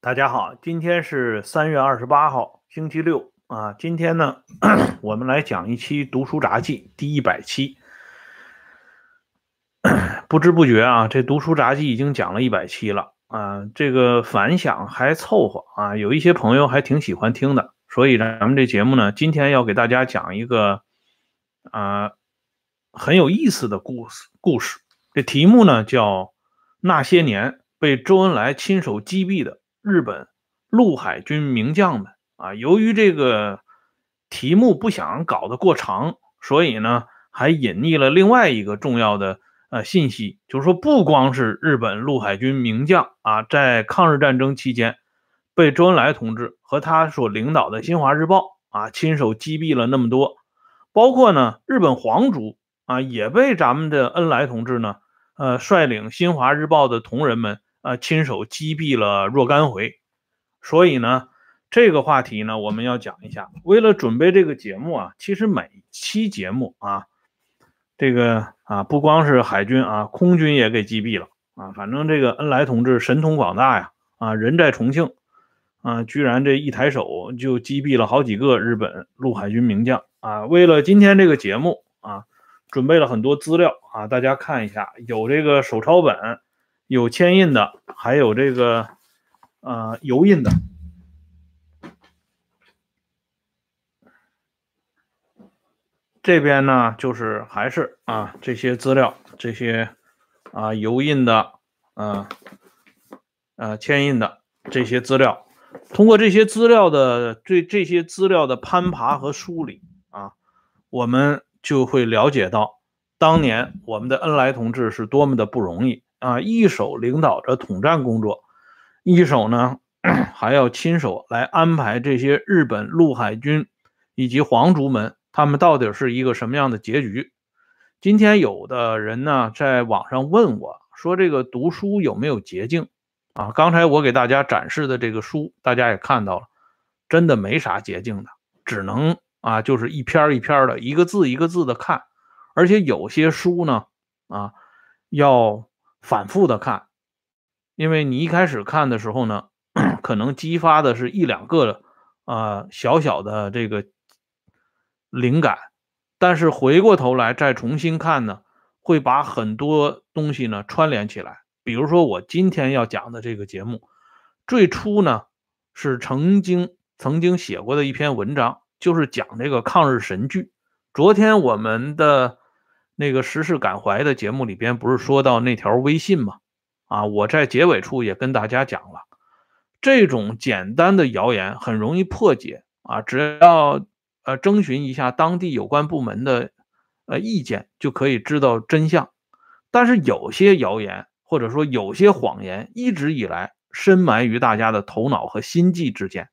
大家好，今天是三月二十八号，星期六啊。今天呢，我们来讲一期《读书杂记》第一百期。不知不觉啊，这《读书杂记》已经讲了一百期了啊，这个反响还凑合啊，有一些朋友还挺喜欢听的。所以呢，咱们这节目呢，今天要给大家讲一个啊很有意思的故事。故事这题目呢叫《那些年被周恩来亲手击毙的》。日本陆海军名将们啊，由于这个题目不想搞得过长，所以呢，还隐匿了另外一个重要的呃信息，就是说，不光是日本陆海军名将啊，在抗日战争期间被周恩来同志和他所领导的新华日报啊亲手击毙了那么多，包括呢，日本皇族啊也被咱们的恩来同志呢，呃，率领新华日报的同仁们。啊，亲手击毙了若干回，所以呢，这个话题呢，我们要讲一下。为了准备这个节目啊，其实每期节目啊，这个啊，不光是海军啊，空军也给击毙了啊。反正这个恩来同志神通广大呀，啊，人在重庆啊，居然这一抬手就击毙了好几个日本陆海军名将啊。为了今天这个节目啊，准备了很多资料啊，大家看一下，有这个手抄本。有铅印的，还有这个呃油印的。这边呢，就是还是啊这些资料，这些啊油印的，嗯呃铅印的这些资料。通过这些资料的对这些资料的攀爬和梳理啊，我们就会了解到，当年我们的恩来同志是多么的不容易。啊，一手领导着统战工作，一手呢还要亲手来安排这些日本陆海军以及皇族们，他们到底是一个什么样的结局？今天有的人呢在网上问我说：“这个读书有没有捷径？”啊，刚才我给大家展示的这个书，大家也看到了，真的没啥捷径的，只能啊就是一篇一篇的，一个字一个字的看，而且有些书呢啊要。反复的看，因为你一开始看的时候呢，可能激发的是一两个啊小小的这个灵感，但是回过头来再重新看呢，会把很多东西呢串联起来。比如说我今天要讲的这个节目，最初呢是曾经曾经写过的一篇文章，就是讲这个抗日神剧。昨天我们的。那个时事感怀的节目里边不是说到那条微信吗？啊，我在结尾处也跟大家讲了，这种简单的谣言很容易破解啊，只要呃征询一下当地有关部门的呃意见就可以知道真相。但是有些谣言或者说有些谎言一直以来深埋于大家的头脑和心计之间，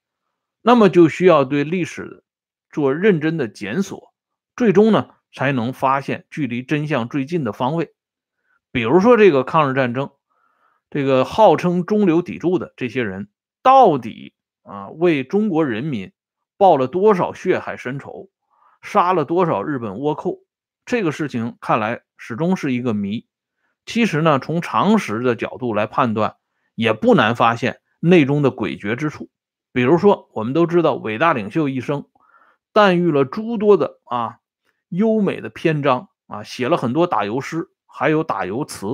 那么就需要对历史做认真的检索，最终呢。才能发现距离真相最近的方位，比如说这个抗日战争，这个号称中流砥柱的这些人，到底啊为中国人民报了多少血海深仇，杀了多少日本倭寇？这个事情看来始终是一个谜。其实呢，从常识的角度来判断，也不难发现内中的诡谲之处。比如说，我们都知道伟大领袖一生诞育了诸多的啊。优美的篇章啊，写了很多打油诗，还有打油词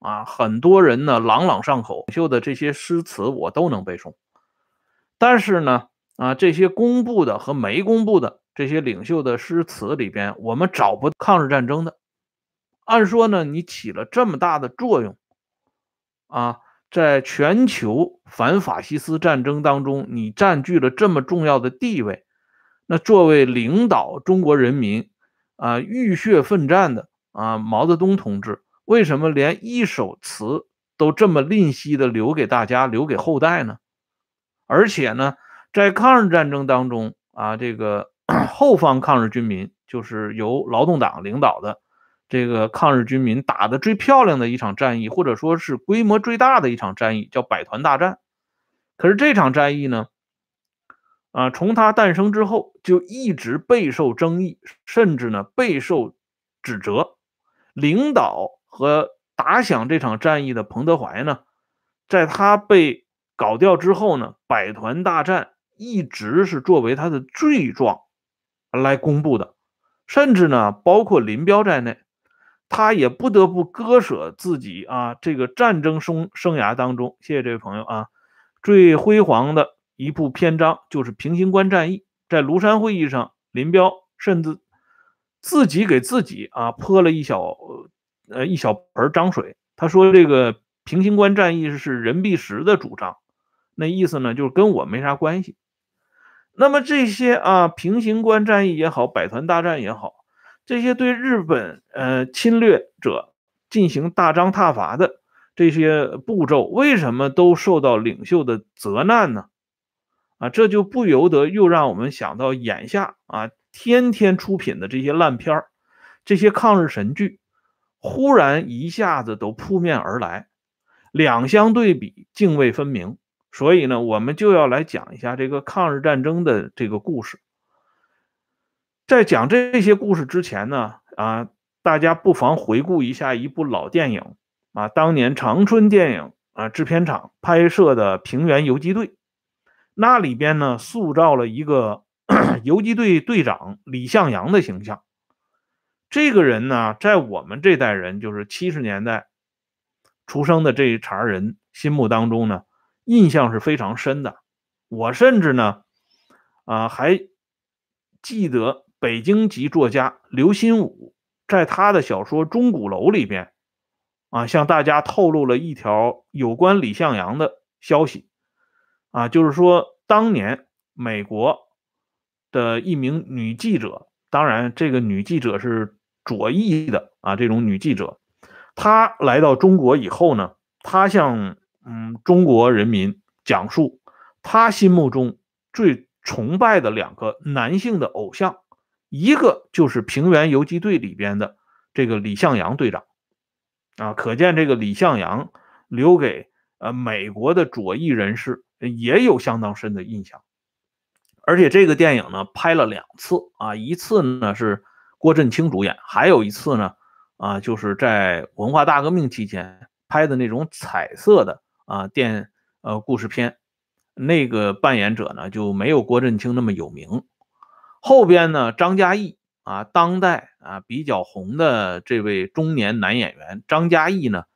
啊，很多人呢朗朗上口。领袖的这些诗词我都能背诵，但是呢啊，这些公布的和没公布的这些领袖的诗词里边，我们找不抗日战争的。按说呢，你起了这么大的作用啊，在全球反法西斯战争当中，你占据了这么重要的地位，那作为领导中国人民。啊，浴血奋战的啊，毛泽东同志为什么连一首词都这么吝惜的留给大家、留给后代呢？而且呢，在抗日战争当中啊，这个 后方抗日军民就是由劳动党领导的这个抗日军民打的最漂亮的一场战役，或者说是规模最大的一场战役，叫百团大战。可是这场战役呢？啊，从它诞生之后就一直备受争议，甚至呢备受指责。领导和打响这场战役的彭德怀呢，在他被搞掉之后呢，百团大战一直是作为他的罪状来公布的，甚至呢，包括林彪在内，他也不得不割舍自己啊这个战争生生涯当中，谢谢这位朋友啊，最辉煌的一部篇章就是平型关战役，在庐山会议上，林彪甚至自己给自己啊泼了一小呃一小盆脏水，他说这个平型关战役是任弼时的主张。那意思呢，就是跟我没啥关系。那么这些啊，平型关战役也好，百团大战也好，这些对日本呃侵略者进行大张挞伐的这些步骤，为什么都受到领袖的责难呢？啊，这就不由得又让我们想到眼下啊，天天出品的这些烂片儿，这些抗日神剧，忽然一下子都扑面而来，两相对比，泾渭分明。所以呢，我们就要来讲一下这个抗日战争的这个故事。在讲这些故事之前呢，啊，大家不妨回顾一下一部老电影啊，当年长春电影啊制片厂拍摄的《平原游击队》，那里边呢塑造了一个 游击队队长李向阳的形象。这个人呢，在我们这代人，就是七十年代出生的这一茬人心目当中呢。印象是非常深的，我甚至呢，啊，还记得北京籍作家刘心武在他的小说《钟鼓楼》里边，啊，向大家透露了一条有关李向阳的消息，啊，就是说当年美国的一名女记者，当然这个女记者是左翼的啊，这种女记者，她来到中国以后呢，她向嗯，中国人民讲述他心目中最崇拜的两个男性的偶像，一个就是平原游击队里边的这个李向阳队长，啊，可见这个李向阳留给呃美国的左翼人士也有相当深的印象。而且这个电影呢拍了两次啊，一次呢是郭振清主演，还有一次呢啊就是在文化大革命期间拍的那种彩色的。啊，电呃故事片，那个扮演者呢就没有郭振清那么有名。后边呢，张嘉译啊，当代啊比较红的这位中年男演员张嘉译呢，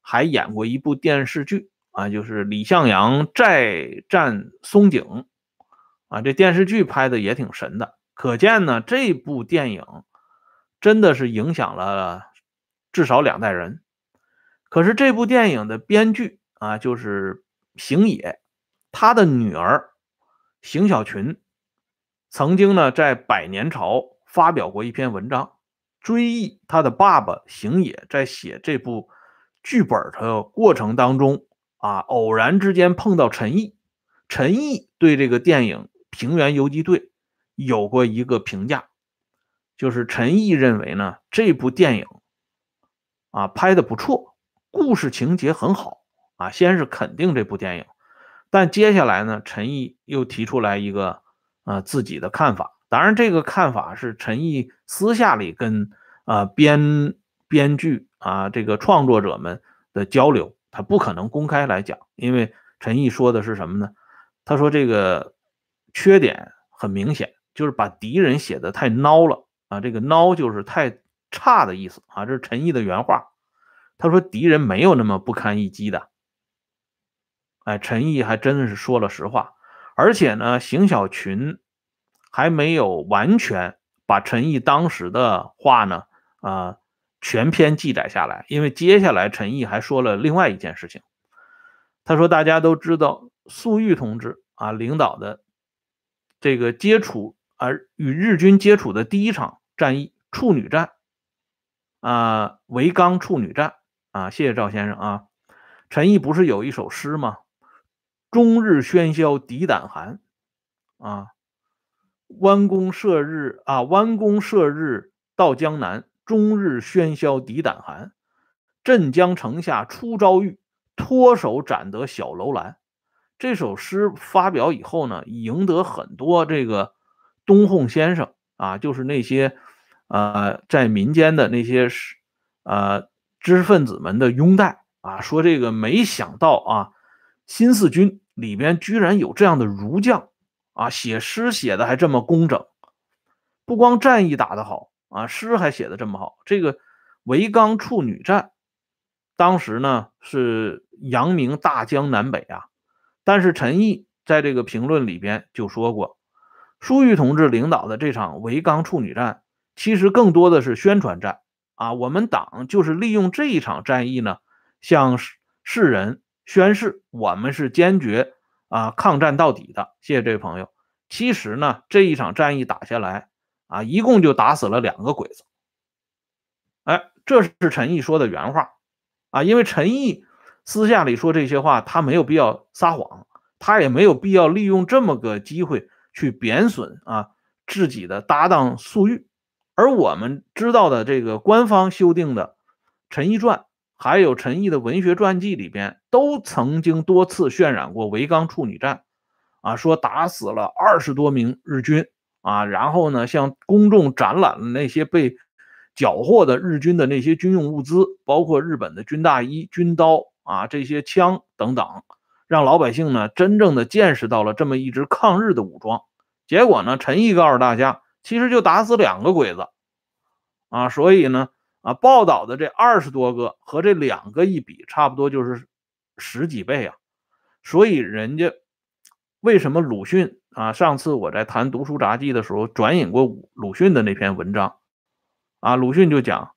还演过一部电视剧啊，就是李向阳再战松井啊，这电视剧拍的也挺神的。可见呢，这部电影真的是影响了至少两代人。可是这部电影的编剧。啊，就是邢野，他的女儿邢小群，曾经呢在《百年潮》发表过一篇文章，追忆他的爸爸邢野在写这部剧本的过程当中，啊，偶然之间碰到陈毅，陈毅对这个电影《平原游击队》有过一个评价，就是陈毅认为呢这部电影啊拍的不错，故事情节很好。啊，先是肯定这部电影，但接下来呢，陈毅又提出来一个啊自己的看法。当然，这个看法是陈毅私下里跟啊编编剧啊这个创作者们的交流，他不可能公开来讲。因为陈毅说的是什么呢？他说这个缺点很明显，就是把敌人写的太孬了啊。这个孬就是太差的意思啊，这是陈毅的原话。他说敌人没有那么不堪一击的。哎，陈毅还真的是说了实话，而且呢，邢小群还没有完全把陈毅当时的话呢，啊，全篇记载下来。因为接下来陈毅还说了另外一件事情，他说大家都知道粟裕同志啊领导的这个接触而与日军接触的第一场战役——处女战啊，维冈处女战啊，谢谢赵先生啊。陈毅不是有一首诗吗？终日喧嚣敌胆寒，啊，弯弓射日啊，弯弓射日到江南。终日喧嚣敌胆寒，镇江城下出朝玉，脱手斩得小楼兰。这首诗发表以后呢，赢得很多这个东홍先生啊，就是那些呃在民间的那些呃知识分子们的拥戴啊，说这个没想到啊。新四军里边居然有这样的儒将啊，写诗写的还这么工整，不光战役打得好啊，诗还写的这么好。这个维刚处女战，当时呢是扬名大江南北啊，但是陈毅在这个评论里边就说过，粟裕同志领导的这场维刚处女战，其实更多的是宣传战啊，我们党就是利用这一场战役呢，向世人。宣誓，我们是坚决啊抗战到底的。谢谢这位朋友。其实呢，这一场战役打下来啊，一共就打死了两个鬼子。哎，这是陈毅说的原话啊。因为陈毅私下里说这些话，他没有必要撒谎，他也没有必要利用这么个机会去贬损啊自己的搭档粟裕。而我们知道的这个官方修订的《陈毅传》。还有陈毅的文学传记里边都曾经多次渲染过维刚处女战，啊，说打死了二十多名日军啊，然后呢向公众展览了那些被缴获的日军的那些军用物资，包括日本的军大衣、军刀啊这些枪等等，让老百姓呢真正的见识到了这么一支抗日的武装。结果呢，陈毅告诉大家，其实就打死两个鬼子，啊，所以呢。啊，报道的这二十多个和这两个一比，差不多就是十几倍啊。所以人家为什么鲁迅啊？上次我在谈读书杂记的时候转引过鲁迅的那篇文章啊，鲁迅就讲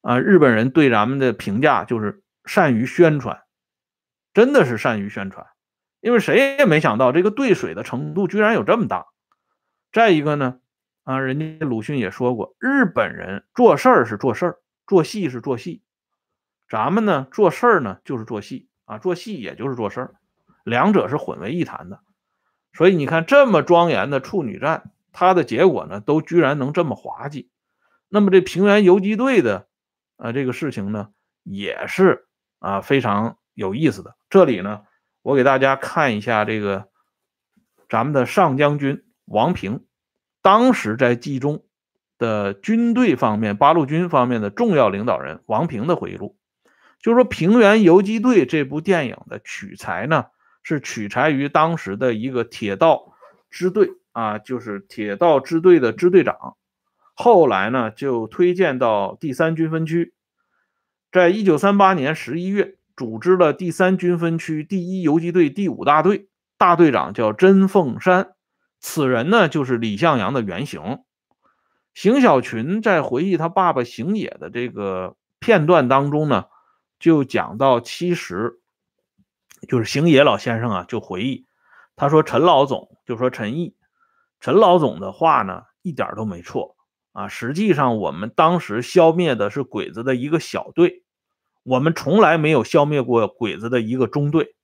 啊，日本人对咱们的评价就是善于宣传，真的是善于宣传，因为谁也没想到这个兑水的程度居然有这么大。再一个呢？啊，人家鲁迅也说过，日本人做事儿是做事儿，做戏是做戏，咱们呢做事儿呢就是做戏啊，做戏也就是做事儿，两者是混为一谈的。所以你看，这么庄严的处女战，它的结果呢都居然能这么滑稽。那么这平原游击队的啊这个事情呢，也是啊非常有意思的。这里呢，我给大家看一下这个咱们的上将军王平。当时在冀中的军队方面，八路军方面的重要领导人王平的回忆录，就是说《平原游击队》这部电影的取材呢，是取材于当时的一个铁道支队啊，就是铁道支队的支队长，后来呢就推荐到第三军分区，在一九三八年十一月组织了第三军分区第一游击队第五大队，大队长叫甄凤山。此人呢，就是李向阳的原型。邢小群在回忆他爸爸邢野的这个片段当中呢，就讲到，其实就是邢野老先生啊，就回忆，他说陈老总就说陈毅，陈老总的话呢，一点都没错啊。实际上，我们当时消灭的是鬼子的一个小队，我们从来没有消灭过鬼子的一个中队，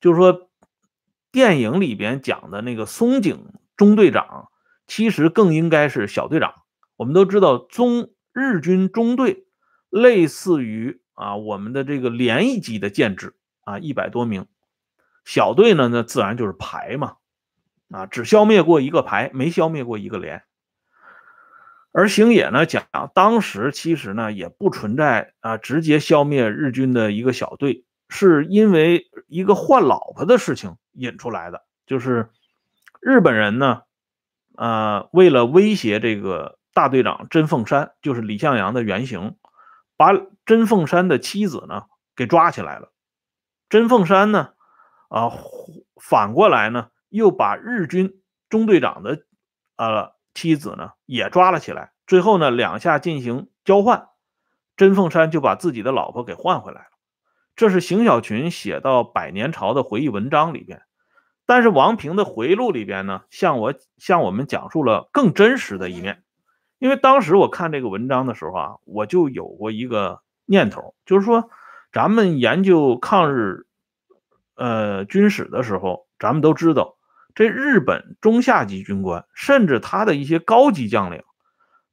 就是说。电影里边讲的那个松井中队长，其实更应该是小队长。我们都知道，中日军中队类似于啊我们的这个连一级的建制啊，一百多名。小队呢，那自然就是排嘛，啊，只消灭过一个排，没消灭过一个连。而星野呢讲，当时其实呢也不存在啊直接消灭日军的一个小队。是因为一个换老婆的事情引出来的，就是日本人呢，呃，为了威胁这个大队长甄凤山，就是李向阳的原型，把甄凤山的妻子呢给抓起来了。甄凤山呢，啊，反过来呢，又把日军中队长的呃妻子呢也抓了起来。最后呢，两下进行交换，甄凤山就把自己的老婆给换回来了。这是邢小群写到百年朝的回忆文章里边，但是王平的回忆录里边呢，向我向我们讲述了更真实的一面。因为当时我看这个文章的时候啊，我就有过一个念头，就是说，咱们研究抗日呃军史的时候，咱们都知道，这日本中下级军官，甚至他的一些高级将领，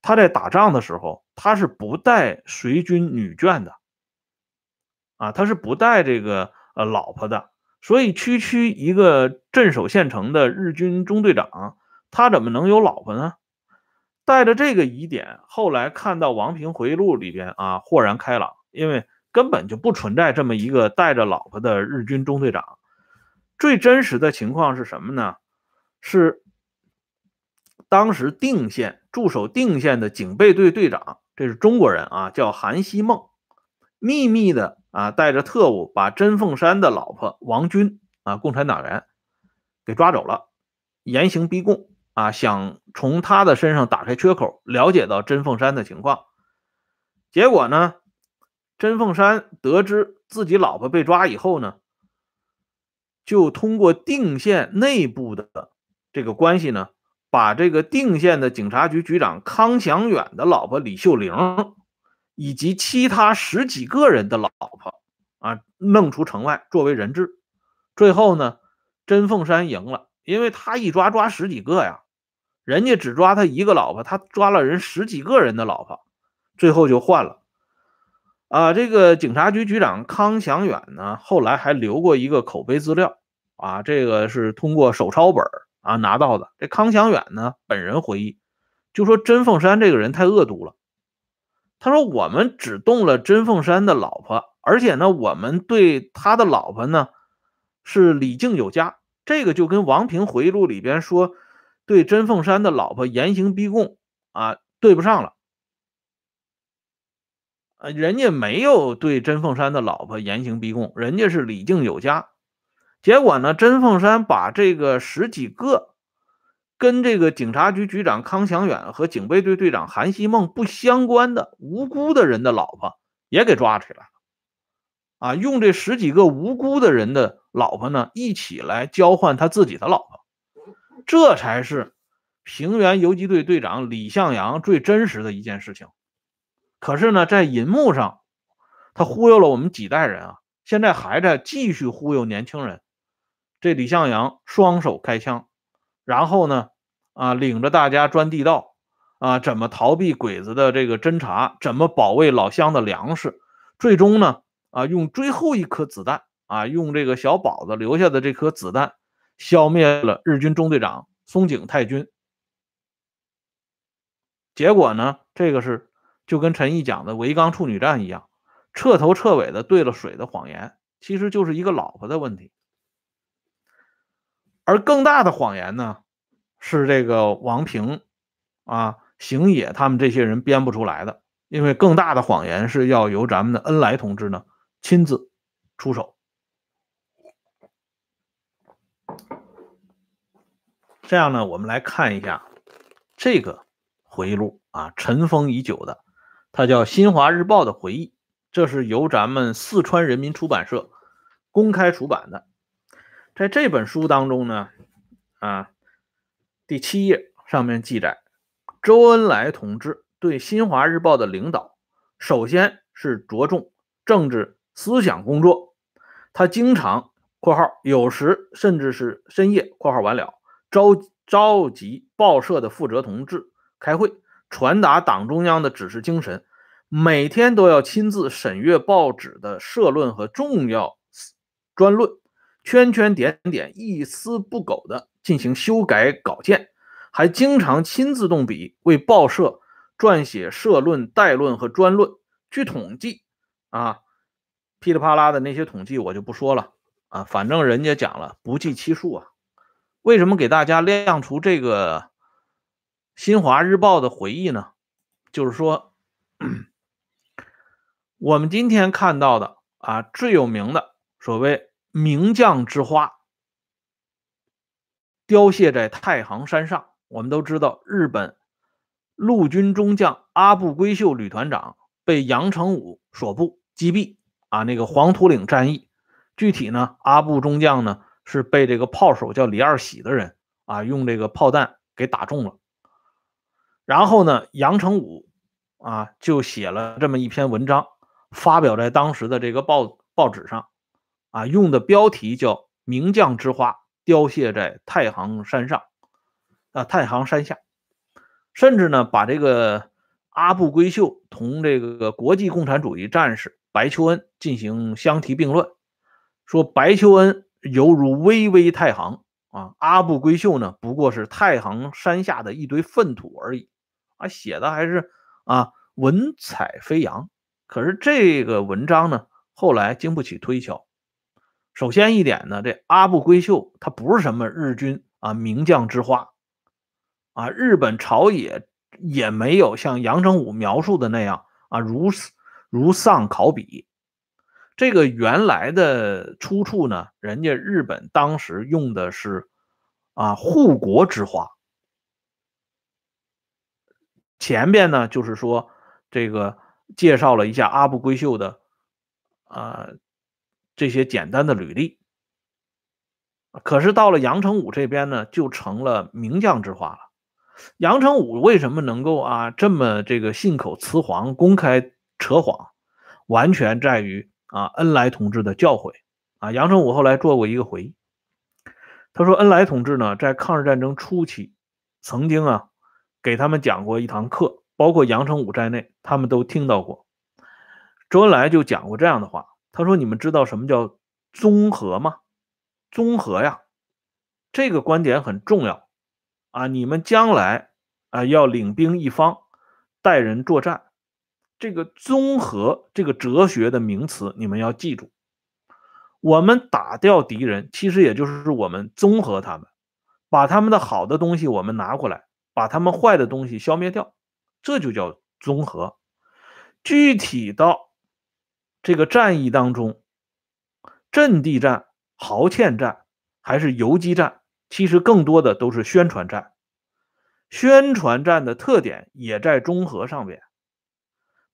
他在打仗的时候，他是不带随军女眷的。啊，他是不带这个呃老婆的，所以区区一个镇守县城的日军中队长，他怎么能有老婆呢？带着这个疑点，后来看到王平回忆录里边啊，豁然开朗，因为根本就不存在这么一个带着老婆的日军中队长。最真实的情况是什么呢？是当时定县驻守定县的警备队队长，这是中国人啊，叫韩希孟，秘密的啊带着特务把甄凤山的老婆王军啊，共产党员给抓走了，严刑逼供啊，想从他的身上打开缺口，了解到甄凤山的情况。结果呢，甄凤山得知自己老婆被抓以后呢。就通过定县内部的这个关系呢，把这个定县的警察局局长康祥远的老婆李秀玲，以及其他十几个人的老婆啊，弄出城外作为人质。最后呢，甄凤山赢了，因为他一抓抓十几个呀，人家只抓他一个老婆，他抓了人十几个人的老婆，最后就换了。啊，这个警察局局长康祥远呢，后来还留过一个口碑资料啊，这个是通过手抄本啊拿到的。这康祥远呢，本人回忆，就说甄凤山这个人太恶毒了。他说我们只动了甄凤山的老婆，而且呢，我们对他的老婆呢是礼敬有加，这个就跟王平回忆录里边说对甄凤山的老婆严刑逼供啊对不上了。人家没有对甄凤山的老婆严刑逼供，人家是礼敬有加。结果呢，甄凤山把这个十几个跟这个警察局局长康祥远和警备队队长韩希孟不相关的无辜的人的老婆也给抓起来了。啊，用这十几个无辜的人的老婆呢，一起来交换他自己的老婆，这才是平原游击队队长李向阳最真实的一件事情。可是呢，在银幕上，他忽悠了我们几代人啊，现在还在继续忽悠年轻人。这李向阳双手开枪，然后呢，啊，领着大家钻地道，啊，怎么逃避鬼子的这个侦查，怎么保卫老乡的粮食，最终呢，啊，用最后一颗子弹，啊，用这个小宝子留下的这颗子弹，消灭了日军中队长松井太君。结果呢，这个是。就跟陈毅讲的“围缸处女战”一样，彻头彻尾的兑了水的谎言，其实就是一个老婆的问题。而更大的谎言呢，是这个王平啊、邢野他们这些人编不出来的，因为更大的谎言是要由咱们的恩来同志呢亲自出手。这样呢，我们来看一下这个回忆录啊，尘封已久的。它叫《新华日报》的回忆，这是由咱们四川人民出版社公开出版的。在这本书当中呢，啊，第七页上面记载，周恩来同志对《新华日报》的领导，首先是着重政治思想工作。他经常（括号有时甚至是深夜）（括号完了）召召集报社的负责同志开会。传达党中央的指示精神，每天都要亲自审阅报纸的社论和重要专论，圈圈点点，一丝不苟地进行修改稿件，还经常亲自动笔为报社撰写社论、代论和专论。据统计，啊，噼里啪啦的那些统计我就不说了啊，反正人家讲了不计其数啊。为什么给大家亮出这个？新华日报的回忆呢，就是说，我们今天看到的啊最有名的所谓名将之花，凋谢在太行山上。我们都知道，日本陆军中将阿部规秀旅团长被杨成武所部击毙啊，那个黄土岭战役，具体呢，阿部中将呢是被这个炮手叫李二喜的人啊用这个炮弹给打中了。然后呢，杨成武啊就写了这么一篇文章，发表在当时的这个报报纸上，啊，用的标题叫《名将之花凋谢在太行山上》，啊，太行山下，甚至呢把这个阿部规秀同这个国际共产主义战士白求恩进行相提并论，说白求恩犹如巍巍太行啊，阿部规秀呢不过是太行山下的一堆粪土而已。啊，写的还是啊文采飞扬，可是这个文章呢，后来经不起推敲。首先一点呢，这阿部规秀他不是什么日军啊名将之花，啊，日本朝野也没有像杨成武描述的那样啊如如丧考妣。这个原来的出处呢，人家日本当时用的是啊护国之花。前边呢就是说这个介绍了一下阿部规秀的啊。这些简单的履历，可是到了杨成武这边呢，就成了名将之花了。杨成武为什么能够啊这么这个信口雌黄、公开扯谎，完全在于啊恩来同志的教诲啊。杨成武后来做过一个回忆，他说恩来同志呢在抗日战争初期曾经啊给他们讲过一堂课，包括杨成武在内，他们都听到过。周恩来就讲过这样的话。他说：“你们知道什么叫综合吗？综合呀，这个观点很重要啊！你们将来啊要领兵一方，带人作战，这个综合这个哲学的名词，你们要记住。我们打掉敌人，其实也就是我们综合他们，把他们的好的东西我们拿过来，把他们坏的东西消灭掉，这就叫综合。具体到……这个战役当中，阵地战、壕堑战还是游击战，其实更多的都是宣传战。宣传战的特点也在综合上边，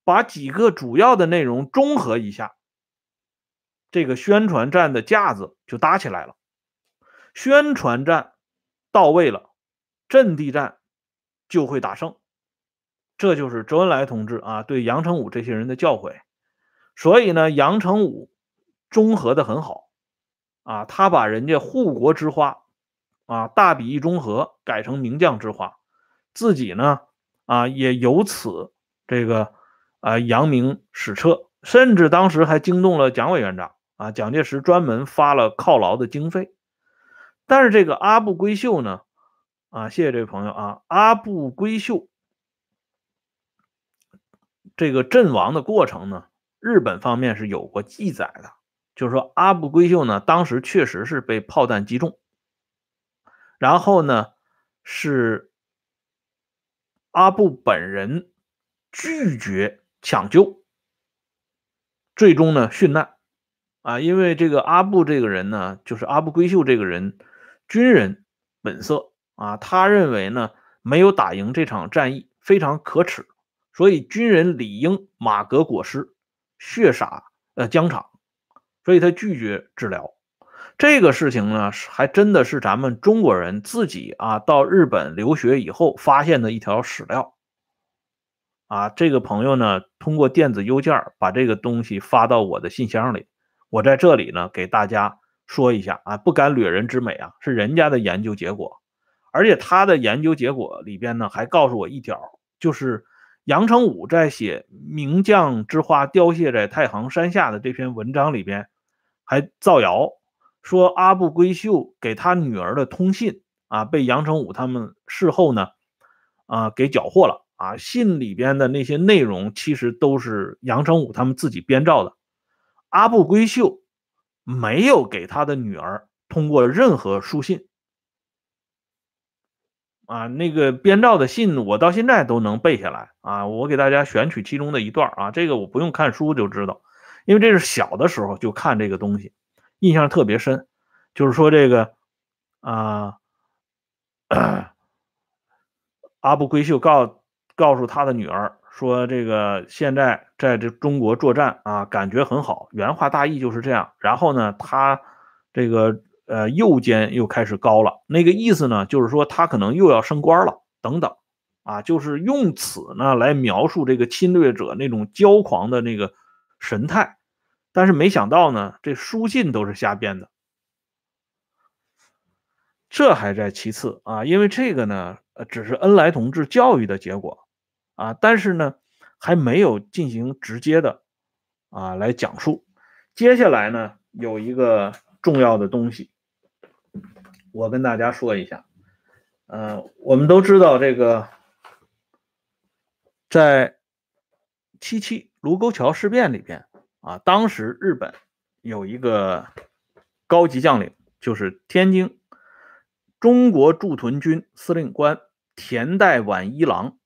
把几个主要的内容综合一下，这个宣传战的架子就搭起来了。宣传战到位了，阵地战就会打胜。这就是周恩来同志啊对杨成武这些人的教诲。所以呢，杨成武综合的很好啊，他把人家护国之花啊大笔一综合改成名将之花，自己呢啊也由此这个啊扬名史册，甚至当时还惊动了蒋委员长啊，蒋介石专门发了犒劳的经费。但是这个阿部规秀呢啊，谢谢这位朋友啊，阿部规秀这个阵亡的过程呢。日本方面是有过记载的，就是说阿部规秀呢，当时确实是被炮弹击中，然后呢是阿部本人拒绝抢救，最终呢殉难啊，因为这个阿部这个人呢，就是阿部规秀这个人，军人本色啊，他认为呢没有打赢这场战役非常可耻，所以军人理应马革裹尸。血洒呃疆场，所以他拒绝治疗。这个事情呢，还真的是咱们中国人自己啊到日本留学以后发现的一条史料。啊，这个朋友呢，通过电子邮件把这个东西发到我的信箱里。我在这里呢，给大家说一下啊，不敢掠人之美啊，是人家的研究结果，而且他的研究结果里边呢，还告诉我一条，就是。杨成武在写“名将之花凋谢在太行山下”的这篇文章里边，还造谣说阿部规秀给他女儿的通信啊，被杨成武他们事后呢啊给缴获了啊。信里边的那些内容其实都是杨成武他们自己编造的。阿部规秀没有给他的女儿通过任何书信。啊，那个编造的信我到现在都能背下来啊！我给大家选取其中的一段啊，这个我不用看书就知道，因为这是小的时候就看这个东西，印象特别深。就是说这个啊，阿部规秀告告诉他的女儿说，这个现在在这中国作战啊，感觉很好。原话大意就是这样。然后呢，他这个。呃，右肩又开始高了，那个意思呢，就是说他可能又要升官了，等等，啊，就是用此呢来描述这个侵略者那种骄狂的那个神态，但是没想到呢，这书信都是瞎编的，这还在其次啊，因为这个呢，呃，只是恩来同志教育的结果。啊，但是呢，还没有进行直接的啊来讲述，接下来呢，有一个重要的东西。我跟大家说一下，呃，我们都知道这个，在七七卢沟桥事变里边啊，当时日本有一个高级将领，就是天津中国驻屯军司令官田代晚一郎。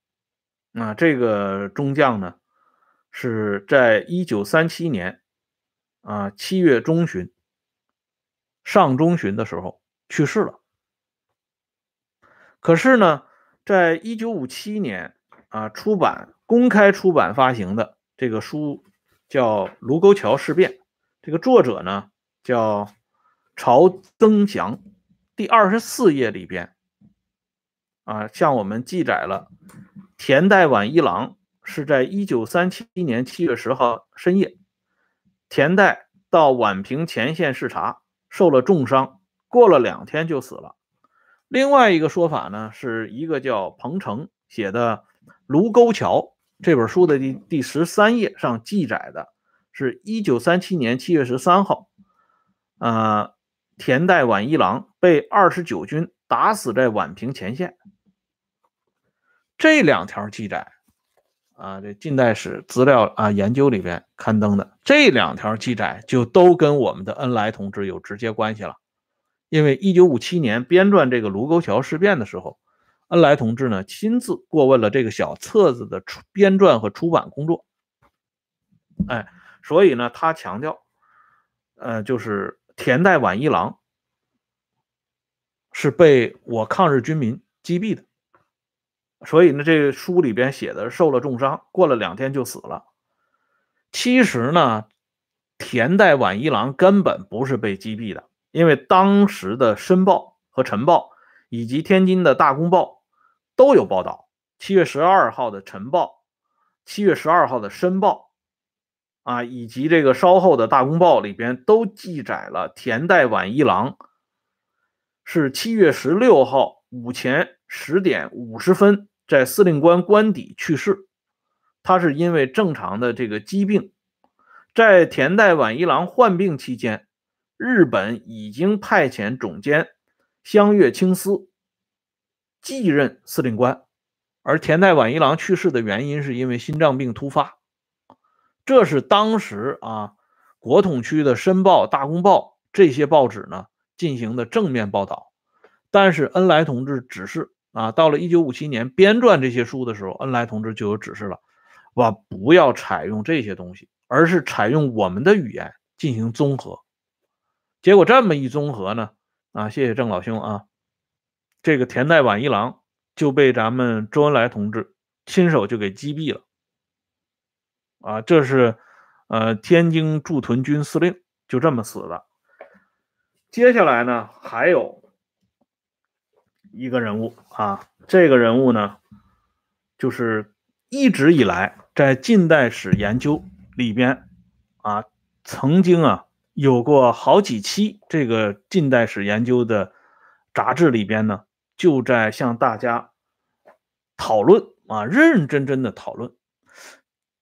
啊，这个中将呢，是在一九三七年啊七月中旬、上中旬的时候去世了。可是呢，在一九五七年啊出版、公开出版发行的这个书叫《卢沟桥事变》，这个作者呢叫曹增祥，第二十四页里边啊向我们记载了。田代晚一郎是在一九三七年七月十号深夜，田代到宛平前线视察，受了重伤，过了两天就死了。另外一个说法呢，是一个叫彭城写的《卢沟桥》这本书的第第十三页上记载的，是一九三七年七月十三号，呃，田代晚一郎被二十九军打死在宛平前线。这两条记载啊，这近代史资料啊研究里边刊登的这两条记载，就都跟我们的恩来同志有直接关系了。因为一九五七年编撰这个卢沟桥事变的时候，恩来同志呢亲自过问了这个小册子的出编撰和出版工作。哎，所以呢，他强调，呃，就是田代晚一郎是被我抗日军民击毙的。所以呢，这个书里边写的受了重伤，过了两天就死了。其实呢，田代晚一郎根本不是被击毙的，因为当时的《申报》和《晨报》以及天津的大公报都有报道。七月十二号的《晨报》，七月十二号的《申报》，啊，以及这个稍后的大公报里边都记载了田代晚一郎是七月十六号午前十点五十分。在司令官官邸去世，他是因为正常的这个疾病。在田代晚一郎患病期间，日本已经派遣总监香月清司继任司令官，而田代晚一郎去世的原因是因为心脏病突发。这是当时啊，国统区的《申报》《大公报》这些报纸呢进行的正面报道，但是恩来同志指示。啊，到了一九五七年编撰这些书的时候，恩来同志就有指示了，哇，不要采用这些东西，而是采用我们的语言进行综合。结果这么一综合呢，啊，谢谢郑老兄啊，这个田代晚一郎就被咱们周恩来同志亲手就给击毙了。啊，这是呃天津驻屯军司令就这么死的。接下来呢，还有。一个人物啊，这个人物呢，就是一直以来在近代史研究里边啊，曾经啊有过好几期这个近代史研究的杂志里边呢，就在向大家讨论啊，认认真真的讨论，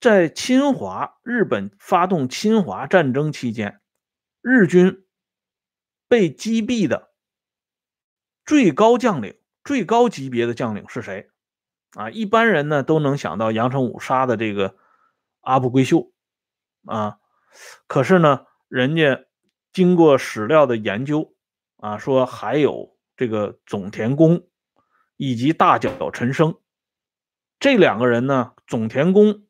在侵华日本发动侵华战争期间，日军被击毙的。最高将领、最高级别的将领是谁？啊，一般人呢都能想到杨成武杀的这个阿部贵秀，啊，可是呢，人家经过史料的研究，啊，说还有这个总田宫以及大角陈生这两个人呢。总田宫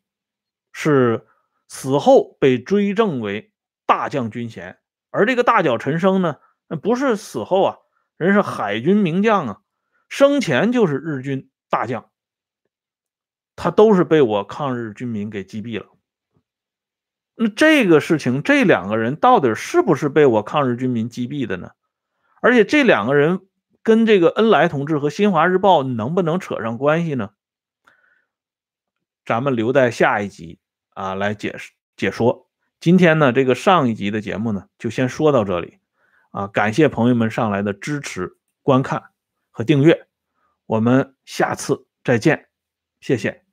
是死后被追赠为大将军衔，而这个大角陈生呢，不是死后啊。人是海军名将啊，生前就是日军大将，他都是被我抗日军民给击毙了。那这个事情，这两个人到底是不是被我抗日军民击毙的呢？而且这两个人跟这个恩来同志和新华日报能不能扯上关系呢？咱们留在下一集啊来解释解说。今天呢，这个上一集的节目呢，就先说到这里。啊，感谢朋友们上来的支持、观看和订阅，我们下次再见，谢谢。